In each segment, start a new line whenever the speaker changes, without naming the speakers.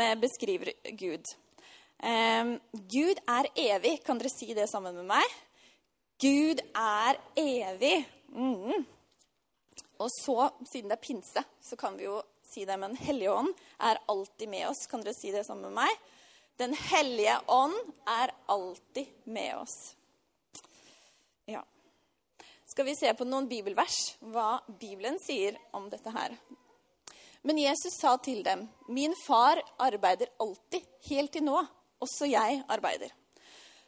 eh, beskriver Gud. Um, Gud er evig. Kan dere si det sammen med meg? Gud er evig. Mm. Og så, siden det er pinse, så kan vi jo si det, men Hellige ånd er alltid med oss. Kan dere si det sammen med meg? Den hellige ånd er alltid med oss. Ja. Skal vi se på noen bibelvers, hva Bibelen sier om dette her. Men Jesus sa til dem, 'Min far arbeider alltid, helt til nå. Også jeg arbeider.'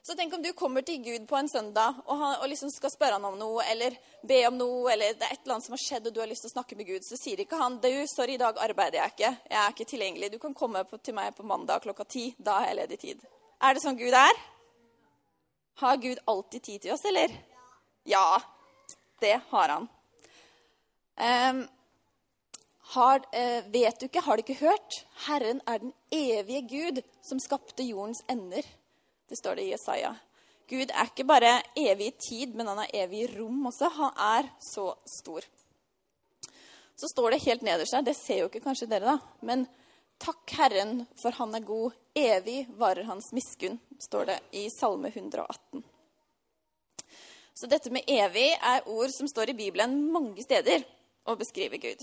Så tenk om du kommer til Gud på en søndag og, han, og liksom skal spørre han om noe, eller be om noe, eller det er et eller annet som har skjedd, og du har lyst til å snakke med Gud, så sier ikke han du, 'Sorry, i dag arbeider jeg ikke. Jeg er ikke tilgjengelig. Du kan komme på, til meg på mandag klokka ti. Da har jeg ledig tid.' Er det sånn Gud er? Har Gud alltid tid til oss, eller? Ja, det har han. Um, har, uh, vet du ikke, har du ikke hørt? Herren er den evige Gud som skapte jordens ender. Det står det i Jesaja. Gud er ikke bare evig i tid, men han er evig i rom også. Han er så stor. Så står det helt nederst der, det ser jo ikke kanskje dere, da, men takk Herren, for han er god. Evig varer hans miskunn, står det i Salme 118. Så dette med evig er ord som står i Bibelen mange steder og beskriver Gud.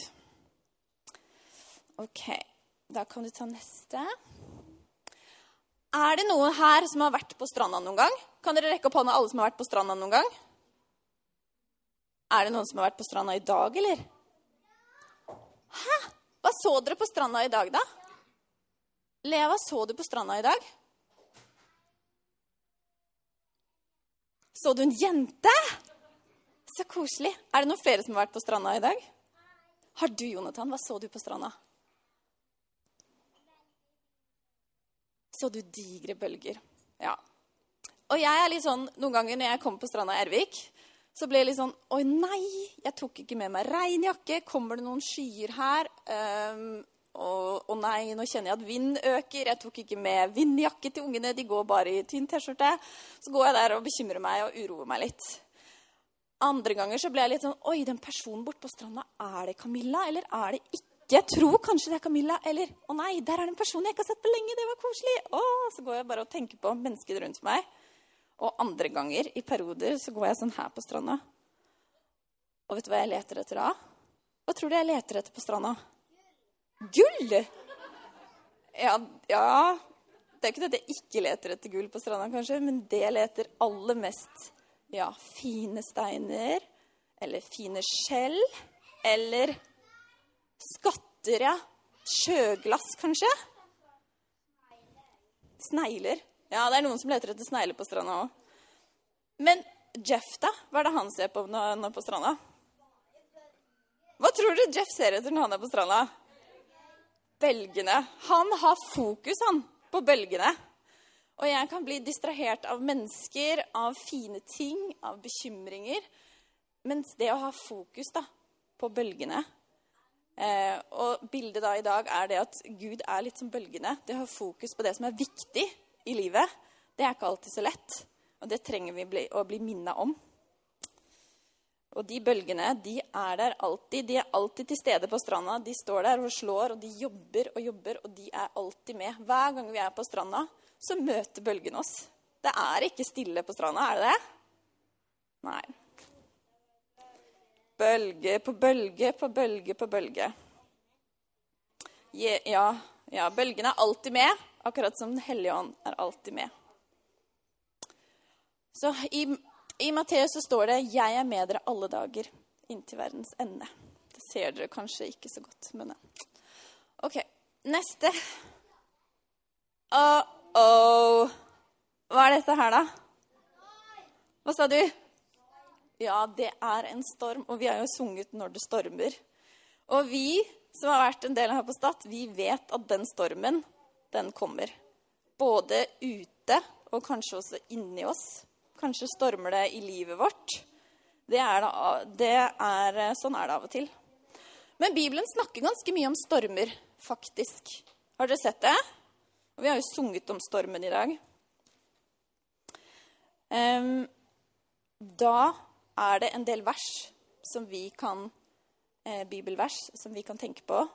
Ok, da kan du ta neste. Er det noen her som har vært på stranda noen gang? Kan dere rekke opp hånda alle som har vært på stranda noen gang? Er det noen som har vært på stranda i dag, eller? Hæ? Hva så dere på stranda i dag, da? Lea, hva så du på stranda i dag? Så du en jente? Så koselig. Er det noen flere som har vært på stranda i dag? Har du, Jonathan? Hva så du på stranda? Så du digre bølger. Ja. Og jeg er litt sånn, Noen ganger når jeg kommer på stranda i Ervik, så blir jeg litt sånn Oi, nei, jeg tok ikke med meg regnjakke. Kommer det noen skyer her? Um, og, nei, nå kjenner jeg at vind øker. Jeg tok ikke med vindjakke til ungene. De går bare i tynn T-skjorte. Så går jeg der og bekymrer meg og uroer meg litt. Andre ganger så ble jeg litt sånn Oi, den personen borte på stranda, er det Camilla, eller er det ikke? Jeg tror kanskje det er Camilla. Eller å nei, der er det en person jeg ikke har sett på lenge. Det var koselig. Å, så går jeg bare og tenker på mennesker rundt meg. Og andre ganger, i perioder, så går jeg sånn her på stranda. Og vet du hva jeg leter etter da? Hva tror du jeg leter etter på stranda? Gull! Ja, ja Det er ikke det at jeg ikke leter etter gull på stranda, kanskje, men det jeg leter aller mest Ja, fine steiner. Eller fine skjell. Eller Skatter, ja. Sjøglass, kanskje? Snegler. Ja, det er noen som leter etter snegler på stranda òg. Men Jeff, da? Hva er det han ser på når han er på stranda? Hva tror du Jeff ser etter når han er på stranda? Bølgene. Han har fokus, han, på bølgene. Og jeg kan bli distrahert av mennesker, av fine ting, av bekymringer. Mens det å ha fokus da, på bølgene Eh, og bildet da i dag er det at Gud er litt som bølgene. Det har fokus på det som er viktig i livet. Det er ikke alltid så lett. Og det trenger vi bli, å bli minna om. Og de bølgene de er der alltid. De er alltid til stede på stranda. De står der og slår, og de jobber og jobber, og de er alltid med. Hver gang vi er på stranda, så møter bølgene oss. Det er ikke stille på stranda, er det det? Nei. Bølge på bølge på bølge på bølge. Ja, ja, bølgene er alltid med, akkurat som Den hellige ånd er alltid med. Så i, i Matteus så står det 'Jeg er med dere alle dager inntil verdens ende'. Det ser dere kanskje ikke så godt, men OK. Neste. Uh-oh. Hva er dette her, da? Hva sa du? Ja, det er en storm, og vi har jo sunget 'Når det stormer'. Og vi som har vært en del her på Stad, vi vet at den stormen, den kommer. Både ute og kanskje også inni oss. Kanskje stormer det i livet vårt. Det er, da, det er sånn er det av og til. Men Bibelen snakker ganske mye om stormer, faktisk. Har dere sett det? Og vi har jo sunget om stormen i dag. Um, da er det en del vers som vi kan eh, bibelvers som vi kan tenke på.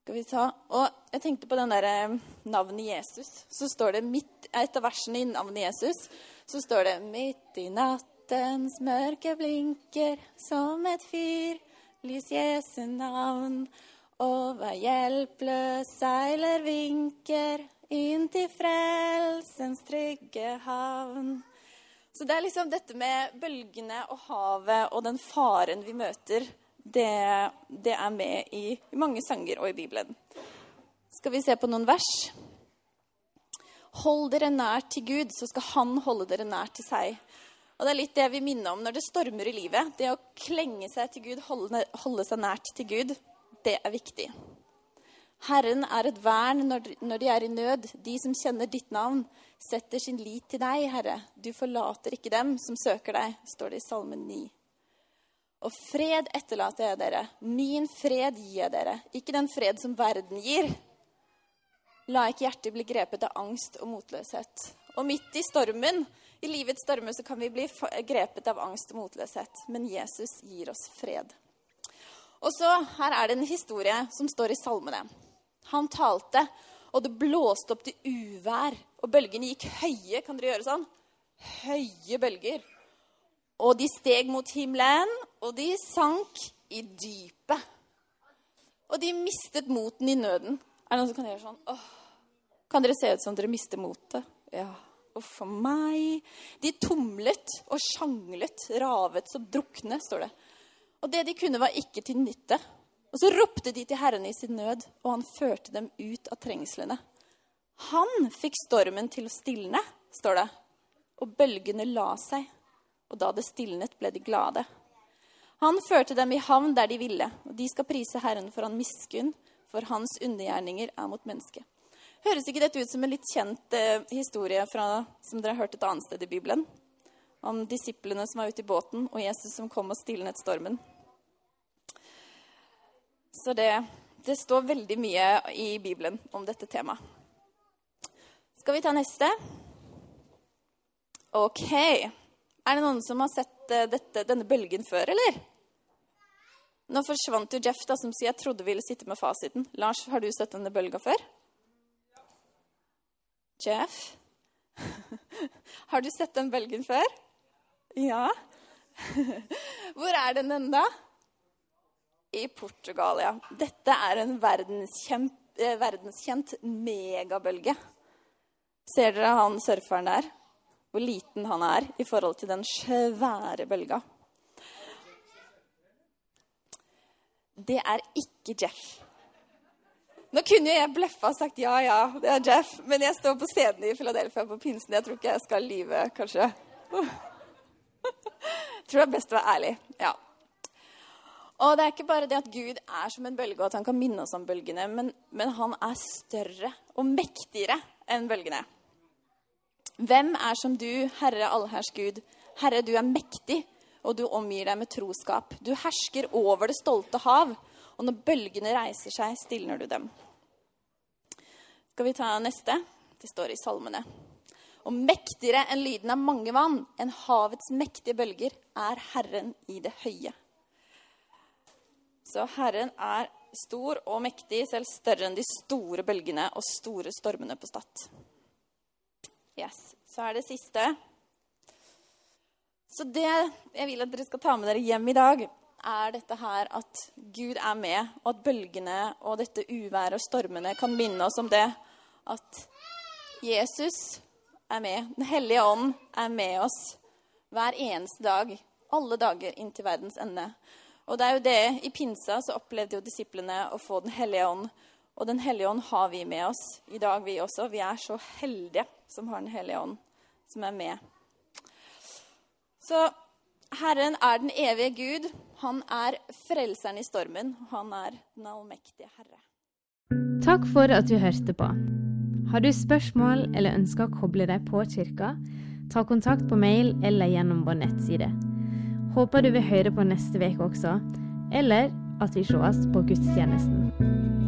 Skal vi ta Og jeg tenkte på den derre navnet Jesus. Så står det midt Et av versene i navnet Jesus så står det Midt i nattens mørke blinker som et fyr, lys Jesu navn. Over hjelpløs seiler vinker inn til frelsens trygge havn. Så det er liksom dette med bølgene og havet og den faren vi møter, det, det er med i, i mange sanger og i Bibelen. Skal vi se på noen vers? Hold dere nær til Gud, så skal Han holde dere nær til seg. Og Det er litt det vi minner om når det stormer i livet. Det å klenge seg til Gud, holde, holde seg nært til Gud, det er viktig. Herren er et vern når, de er i nød. De som kjenner ditt navn, setter sin lit til deg, Herre. Du forlater ikke dem som søker deg, står det i Salmen 9. Og fred etterlater jeg dere. Min fred gir jeg dere. Ikke den fred som verden gir. La ikke hjertet bli grepet av angst og motløshet. Og midt i stormen, i livets stormer, så kan vi bli grepet av angst og motløshet. Men Jesus gir oss fred. Og så, Her er det en historie som står i salmene. Han talte, og det blåste opp til uvær. Og bølgene gikk høye. Kan dere gjøre sånn? Høye bølger. Og de steg mot himmelen, og de sank i dypet. Og de mistet moten i nøden. Er det noen som kan gjøre sånn? Åh. Kan dere se ut som dere mister motet? Ja. Uff a meg. De tumlet og sjanglet, ravet som drukne, står det. Og det de kunne, var ikke til nytte. Og så ropte de til Herren i sin nød, og han førte dem ut av trengslene. Han fikk stormen til å stilne, står det. Og bølgene la seg. Og da det stilnet, ble de glade. Han førte dem i havn der de ville, og de skal prise Herren for han miskunn, for hans undergjerninger er mot mennesket. Høres ikke dette ut som en litt kjent eh, historie fra, som dere har hørt et annet sted i Bibelen? Om disiplene som var ute i båten, og Jesus som kom og stilnet stormen. Så det, det står veldig mye i Bibelen om dette temaet. Skal vi ta neste? OK. Er det noen som har sett eh, dette, denne bølgen før, eller? Nå forsvant jo Jeff, da, som sier jeg trodde ville sitte med fasiten. Lars, har du sett denne bølga før? Jeff? Har du sett den bølgen før? Ja. Hvor er den enda? I Portugal, ja. Dette er en verdenskjent, eh, verdenskjent megabølge. Ser dere han surferen der? Hvor liten han er i forhold til den svære bølga. Det er ikke Jeff. Nå kunne jeg bløffa og sagt ja, ja, det er Jeff, men jeg står på scenen i Philadelphia på pinsen. Jeg tror ikke jeg skal lyve, kanskje. Jeg tror det er best å være ærlig. Ja. Og det er ikke bare det at Gud er som en bølge, og at han kan minne oss om bølgene, men, men han er større og mektigere enn bølgene. Hvem er som du, Herre allherrs Gud? Herre, du er mektig, og du omgir deg med troskap. Du hersker over det stolte hav. Og når bølgene reiser seg, stilner du dem. Skal vi ta neste? Det står i salmene. Og mektigere enn lyden av mange vann, enn havets mektige bølger, er Herren i det høye. Så Herren er stor og mektig, selv større enn de store bølgene og store stormene på Stad. Yes. Så er det siste. Så det jeg vil at dere skal ta med dere hjem i dag, er dette her at Gud er med, og at bølgene og dette uværet og stormene kan minne oss om det. At Jesus er med. Den hellige ånd er med oss hver eneste dag. Alle dager inntil verdens ende. Og det er jo det, I pinsa så opplevde jo disiplene å få Den hellige ånd. Og Den hellige ånd har vi med oss i dag, vi også. Vi er så heldige som har Den hellige ånd, som er med. Så Herren er den evige Gud. Han er frelseren i stormen. Han er den allmektige Herre.
Takk for at du hørte på. Har du spørsmål eller ønsker å koble deg på kirka, ta kontakt på mail eller gjennom vår nettside. Håper du vil høre på neste uke også, eller at vi sees på gudstjenesten.